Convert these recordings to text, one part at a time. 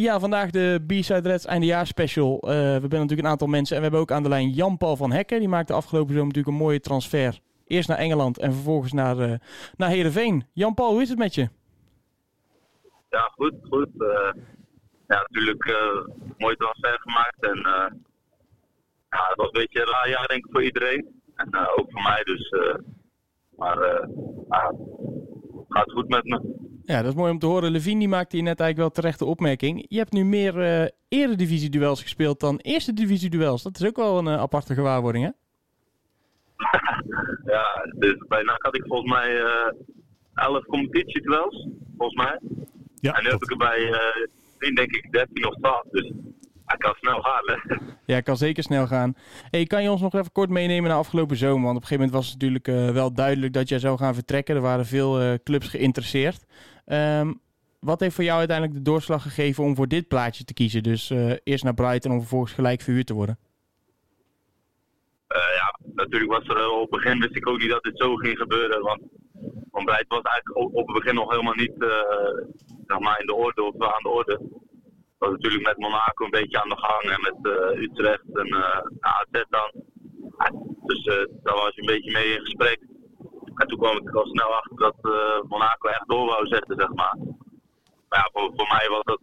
Ja, vandaag de B-Side Reds eindejaarspecial. Uh, we hebben natuurlijk een aantal mensen en we hebben ook aan de lijn Jan-Paul van Hekken. Die maakte afgelopen zomer natuurlijk een mooie transfer. Eerst naar Engeland en vervolgens naar, uh, naar Heerenveen. Jan-Paul, hoe is het met je? Ja, goed, goed. Uh, ja, natuurlijk een mooie transfer gemaakt. En ja, het was een beetje een raar jaar denk ik voor iedereen. En ook voor mij dus. maar gaat goed met me. Ja, dat is mooi om te horen. Levine die maakte hier net eigenlijk wel terechte opmerking. Je hebt nu meer uh, eredivisie-duels gespeeld dan eerste divisie-duels. Dat is ook wel een uh, aparte gewaarwording, hè? ja, dus bij NAC had ik volgens mij uh, 11 competitieduels, volgens mij. Ja, en nu heb ik er bij uh, denk ik 13 of 12. Dus hij kan snel gaan, hè? Ja, hij kan zeker snel gaan. Hey, kan je ons nog even kort meenemen naar afgelopen zomer? Want op een gegeven moment was het natuurlijk uh, wel duidelijk dat jij zou gaan vertrekken. Er waren veel uh, clubs geïnteresseerd. Um, wat heeft voor jou uiteindelijk de doorslag gegeven om voor dit plaatje te kiezen? Dus uh, eerst naar Brighton om vervolgens gelijk verhuurd te worden? ja, natuurlijk was er op het begin wist ik ook niet dat dit zo ging gebeuren. Want, want Brighton was eigenlijk op het begin nog helemaal niet zeg maar in de orde of aan de orde was natuurlijk met Monaco een beetje aan de gang en met Utrecht en AZ dan. Dus daar was je een beetje mee in gesprek. En toen kwam ik al snel achter dat Monaco echt door wou zetten, zeg maar. Maar ja, voor, voor mij was dat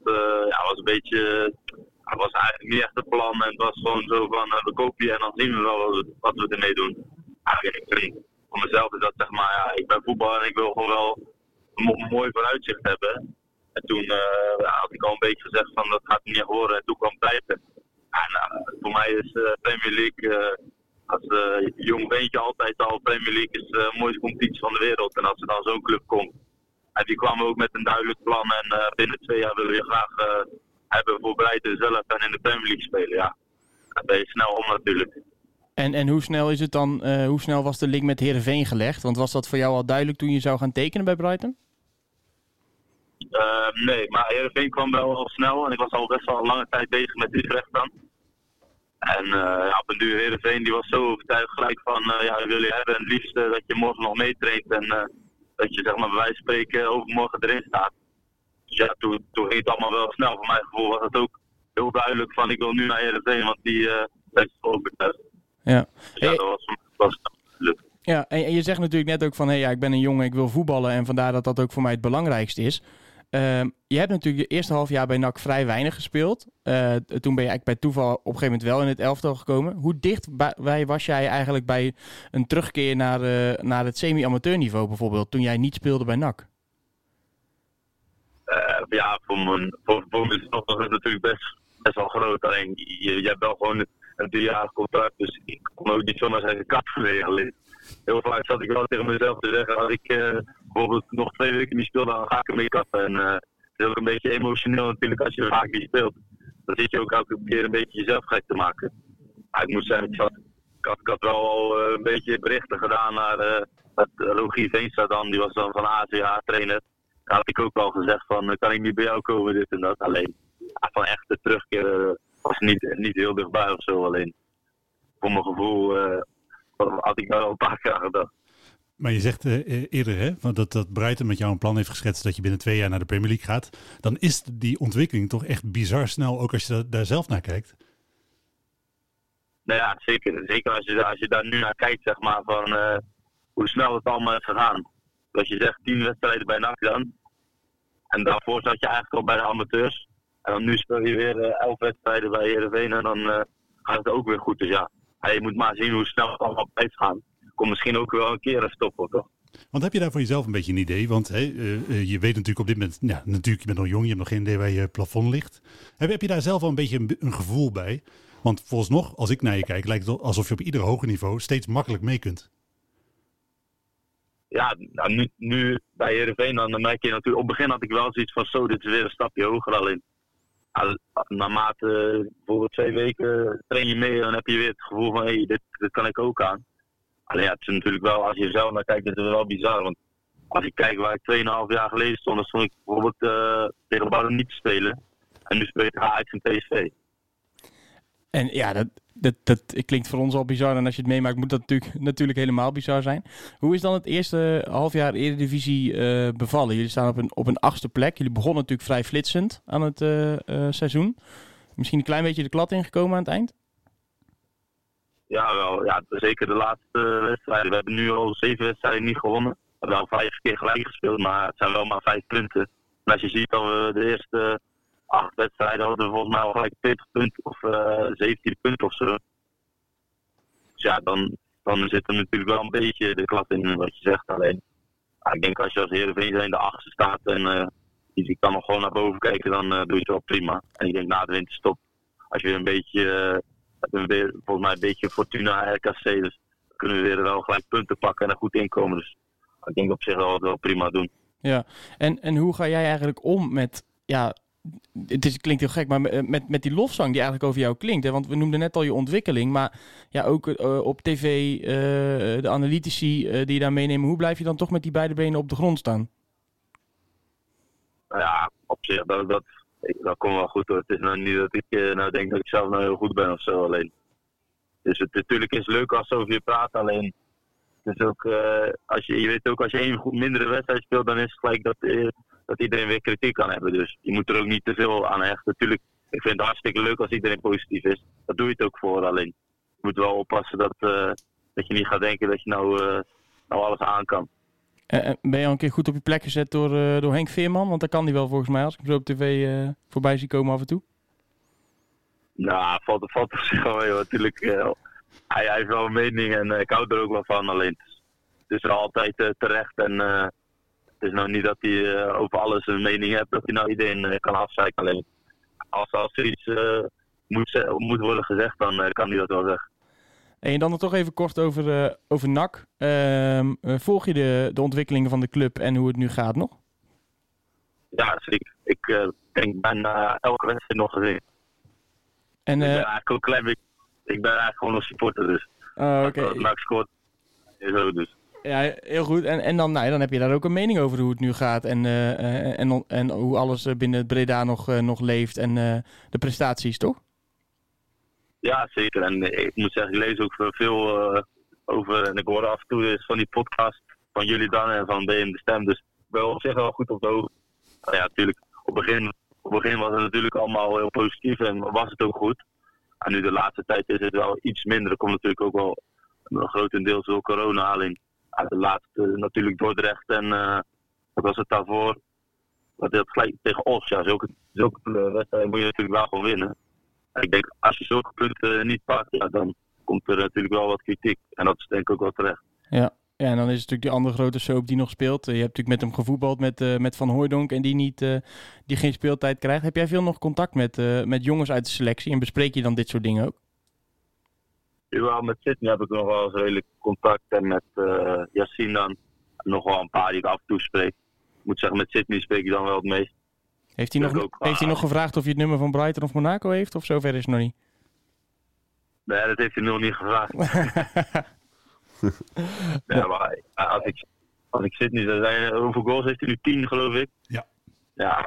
ja, was een beetje. Het was eigenlijk niet echt het plan en het was gewoon zo van we kopen je en dan zien we wel wat, wat we ermee doen. Eigenlijk voor mezelf is dat zeg maar, ja, ik ben voetballer en ik wil gewoon wel een mooi vooruitzicht hebben. En toen uh, had ik al een beetje gezegd van dat gaat niet horen. En toen kwam Blijven. En uh, voor mij is uh, Premier League als jong beentje altijd al Premier League is de mooiste competitie van de wereld. En als er dan zo'n club komt. En die kwamen ook met een duidelijk plan. En binnen twee jaar willen we je graag hebben voor Breiten zelf en in de Premier League spelen. Ja, dan ben je snel om natuurlijk. En, en hoe snel is het dan, hoe snel was de link met Heerenveen gelegd? Want was dat voor jou al duidelijk toen je zou gaan tekenen bij Brighton? Uh, nee, maar Heerenveen kwam wel al snel en ik was al best wel een lange tijd bezig met Utrecht dan. En uh, ja, op een duur Heerenveen die was zo overtuigd gelijk van, uh, ja, we willen hebben het liefst dat je morgen nog meetraint en dat je zeg maar bij wijze van spreken overmorgen erin staat. Dus ja, toen, toen ging het allemaal wel snel. Voor mijn gevoel was het ook heel duidelijk van, ik wil nu naar Heerenveen, want die heeft het overtuigd. Ja. Dus ja, dat was, was leuk. Ja, en, je zegt natuurlijk net ook van, hé, hey, ja, ik ben een jongen, ik wil voetballen en vandaar dat dat ook voor mij het belangrijkste is. Uh, je hebt natuurlijk je eerste half jaar bij NAC vrij weinig gespeeld. Uh, toen ben je eigenlijk bij toeval op een gegeven moment wel in het elftal gekomen. Hoe dichtbij was jij eigenlijk bij een terugkeer naar, uh, naar het semi-amateurniveau bijvoorbeeld, toen jij niet speelde bij NAC? Eh, ja, voor, mijn, voor, voor het natuurlijk best, best wel groot. Alleen, je, je hebt wel gewoon een driejarig contract, dus ik kon ook niet zomaar zeggen kat verlegen. Heel vaak zat ik wel tegen mezelf te zeggen, als ik bijvoorbeeld nog twee weken niet speelde, dan ga ik ermee kappen. En uh, het is ook een beetje emotioneel natuurlijk als je vaak niet speelt. Dan zit je ook elke keer een beetje jezelf gek te maken. Ik moet zeggen, ik had, ik had, wel al uh, een beetje berichten gedaan naar uh, Rogier Veenstra dan, die was dan van ACH trainer. Daar had ik ook al gezegd van, kan ik niet bij jou komen, dit en dat. Alleen, van echte terugkeer was niet, niet heel dichtbij of zo. Alleen, voor mijn gevoel had ik al een paar keer gedacht. Maar je zegt uh, eerder hè, dat, dat Brighton met jou een plan heeft geschetst dat je binnen twee jaar naar de Premier League gaat. Dan is die ontwikkeling toch echt bizar snel, ook als je daar zelf naar kijkt. Nou ja, zeker. Zeker als je, als je daar nu naar kijkt, zeg maar, van uh, hoe snel het allemaal is gegaan. Als je zegt tien wedstrijden bij NAC dan. En daarvoor zat je eigenlijk al bij de amateurs. En dan nu speel je weer uh, elf wedstrijden bij Heerenveen en dan gaat het ook weer goed. Dus ja, je moet maar zien hoe snel het allemaal blijft gaan kom misschien ook wel een keer een stoppen, toch? Want heb je daar voor jezelf een beetje een idee? Want uh, uh, je weet natuurlijk op dit moment, ja, natuurlijk, je bent nog jong, je hebt nog geen idee waar je plafond ligt. Heb, heb je daar zelf al een beetje een, een, gevoel bij? Want volgens nog, als ik naar je kijk, lijkt het alsof je op ieder hoger niveau steeds makkelijk mee kunt. Ja, nou, nu, nu bij Heerenveen, dan, dan merk je natuurlijk, op het begin had ik wel zoiets van zo, dit is weer een stapje hoger alleen. Naarmate bijvoorbeeld twee weken train je mee, dan heb je weer het gevoel van hé, hey, dit, kan ik ook aan. Alleen ja, het is natuurlijk wel, als je zelf naar kijkt, is het wel bizar. Want als ik kijk waar ik 2,5 jaar geleden stond, dan stond ik bijvoorbeeld uh, tegen niet te spelen. En nu speel ik Ajax en PSV. En ja, dat, dat, dat klinkt voor ons al bizar. En als je het meemaakt, moet dat natuurlijk, natuurlijk helemaal bizar zijn. Hoe is dan het eerste halfjaar Eredivisie uh, bevallen? Jullie staan op een, op een achtste plek. Jullie begonnen natuurlijk vrij flitsend aan het uh, uh, seizoen. Misschien een klein beetje de klad ingekomen aan het eind? Ja, wel. Ja, zeker de laatste wedstrijden. We hebben nu al zeven wedstrijden niet gewonnen. We hebben al vijf keer gelijk gespeeld, maar het zijn wel maar vijf punten. En als je ziet dat we de eerste acht wedstrijden hadden we volgens mij al gelijk 40 punten of uh, 17 punten of zo. Dus ja, dan, dan zit er natuurlijk wel een beetje de klap in wat je zegt. Alleen, ik denk als je als Heerenveen in de achtste staat en uh, je kan nog gewoon naar boven kijken, dan uh, doe je het wel prima. En ik denk na de winterstop, als je weer een beetje, weer, volgens mij een beetje Fortuna RKC, dus kunnen we weer wel gelijk punten pakken en er goed inkomen. Dus ik denk op zich wel, wel prima doen. Ja, en, en hoe ga jij eigenlijk om met ja, het klinkt heel gek, maar met, met die lofzang die eigenlijk over jou klinkt. Hè? Want we noemden net al je ontwikkeling, maar ja, ook uh, op tv, uh, de analytici die je daar meenemen. Hoe blijf je dan toch met die beide benen op de grond staan? Nou ja, op zich, dat, dat, dat komt wel goed hoor. Het is nou niet dat ik nou denk dat ik zelf nou heel goed ben of zo alleen. Dus het, natuurlijk is leuk als ze over je praten, alleen is ook, als je, je weet ook als je één mindere wedstrijd speelt, dan is het gelijk dat dat iedereen weer kritiek kan hebben. Dus je moet er ook niet te veel aan hechten. Natuurlijk, ik vind het hartstikke leuk als iedereen positief is. Dat doe je het ook voor. Alleen je moet wel oppassen dat, uh, dat je niet gaat denken dat je nou, uh, nou alles aan kan. Uh, ben je al een keer goed op je plek gezet door, door Henk Veerman? Want dat kan hij wel volgens mij als ik hem zo op tv voorbij zie komen af en toe. Nou, valt, valt op zich wel mee. Natuurlijk, hij, hij heeft wel een mening en ik hou er ook wel van. Alleen het is er altijd terecht en is nou niet dat hij uh, over alles een mening heeft, dat hij nou iedereen uh, kan afzeiken. Alleen als, als er iets uh, moet, moet, worden gezegd, dan kan hij dat wel zeggen. En dan nog toch even kort over, over NAC. Ehm, volg je de, de ontwikkelingen van de club en hoe het nu gaat nog? Ja, zeker. Ik denk bijna elke wedstrijd nog gezien. En, ik ben eigenlijk ook klein ik ben eigenlijk gewoon een supporter dus. Oh, oké. Okay. NAC scoort, zo dus. Ja, heel goed. En, en dan, nou, dan heb je daar ook een mening over hoe het nu gaat. En, uh, en, en hoe alles binnen Breda nog, nog leeft. En de prestaties, toch? Ja, zeker. En ik moet zeggen, ik lees ook veel over. En ik hoor af en toe van die podcast van jullie dan en van BM De Stem. Dus ik ben op zich wel goed op de hoogte. Nou ja, natuurlijk. Op het begin, op begin was het natuurlijk allemaal heel positief en was het ook goed. En nu de laatste tijd is het wel iets minder. Er komt natuurlijk ook wel grotendeels door corona alleen de laatste natuurlijk Dordrecht en uh, wat was het daarvoor? Dat het gelijk tegen Os. Ja, zulke, zulke wedstrijden moet je natuurlijk wel gewoon winnen. En ik denk, als je zulke punten niet pakt, ja, dan komt er natuurlijk wel wat kritiek. En dat is denk ik ook wel terecht. Ja. Ja, en dan is het natuurlijk die andere grote soap die nog speelt. Je hebt natuurlijk met hem gevoetbald, met, met Van Hooijdonk, en die, niet, die geen speeltijd krijgt. Heb jij veel nog contact met, met jongens uit de selectie en bespreek je dan dit soort dingen ook? Jawel, met Sydney heb ik nog wel eens redelijk contact. En met uh, Yassine dan nog wel een paar die ik af en toe spreek. Ik moet zeggen, met Sydney spreek ik dan wel het meest. Heeft hij, nog, ook, heeft hij nog gevraagd of je het nummer van Brighton of Monaco heeft? Of zover is het nog niet? Nee, dat heeft hij nog niet gevraagd. ja, maar als ik, als ik Sydney zou zijn, hoeveel goals heeft hij nu? 10 geloof ik? Ja. Ja,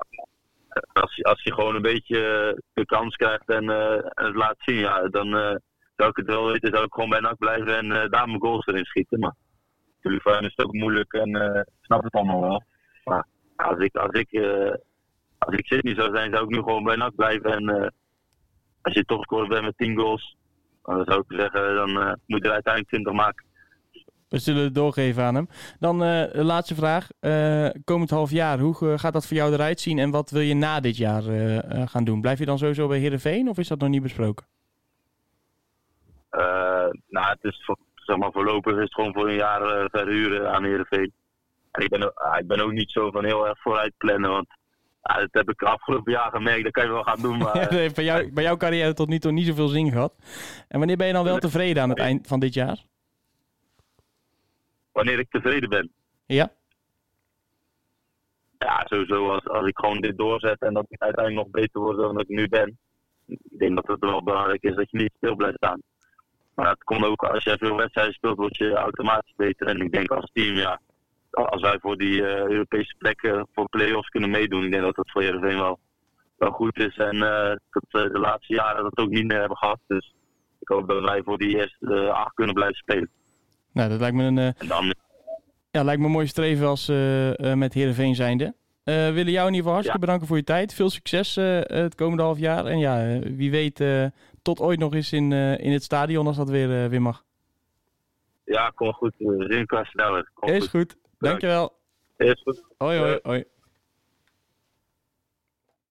als, je, als je gewoon een beetje de kans krijgt en, uh, en het laat zien, ja, dan, uh, zou ik het wel weten, zou ik gewoon bij NAC blijven en uh, daar mijn goals erin schieten. Maar natuurlijk voor is het ook moeilijk en uh, snap het allemaal wel. Maar als ik, als ik, uh, als ik Sydney zou zijn, zou ik nu gewoon bij NAC blijven. En als je toch scoort bent met 10 goals, dan zou ik zeggen, dan moet je er uiteindelijk 20 maken. We zullen het doorgeven aan hem. Dan de laatste vraag. komend half jaar, hoe gaat dat voor jou eruit zien en wat wil je na dit jaar gaan doen? Blijf je dan sowieso bij Heerenveen of is dat nog niet besproken? Uh, nou, het is zeg maar, voorlopig is het gewoon voor een jaar uh, verhuren aan Heerenveen. En ik ben, uh, ik ben ook niet zo van heel erg vooruit plannen, want dat heb ik afgelopen jaar gemerkt, dat kan je wel gaan doen. Maar, ja, dat heeft bij, jou, bij jouw carrière tot nu toe niet zoveel zin gehad. En wanneer ben je dan wel tevreden aan het eind van dit jaar? Wanneer ik tevreden ben? Ja. Ja, sowieso als, als ik gewoon dit doorzet en dat ik uiteindelijk nog beter word dan ik nu ben. Ik denk dat het wel belangrijk is dat je niet stil blijft staan. Maar het komt ook, als je veel wedstrijden speelt, word je automatisch beter. En ik denk als team, ja, als wij voor die uh, Europese plekken voor play-offs kunnen meedoen, ik denk dat dat voor Heerenveen wel, wel goed is. En dat we de laatste jaren dat ook niet meer hebben gehad. Dus ik hoop dat wij voor die eerste acht kunnen blijven spelen. Nou, dat lijkt me een, En dan, ja, lijkt me een mooi streven als eh, eh, met Heerenveen zijnde. Eh willen jou in ieder geval hartstikke Ja. bedanken voor je tijd. Veel succes eh, het komende half jaar. En ja, eh, wie weet eh, tot ooit nog eens in, eh, in het stadion als dat weer, eh, weer mag. ja, kom goed. Zien sneller. Kom Is goed. goed. Dankjewel. Is goed. Hoi, hoi, hoi.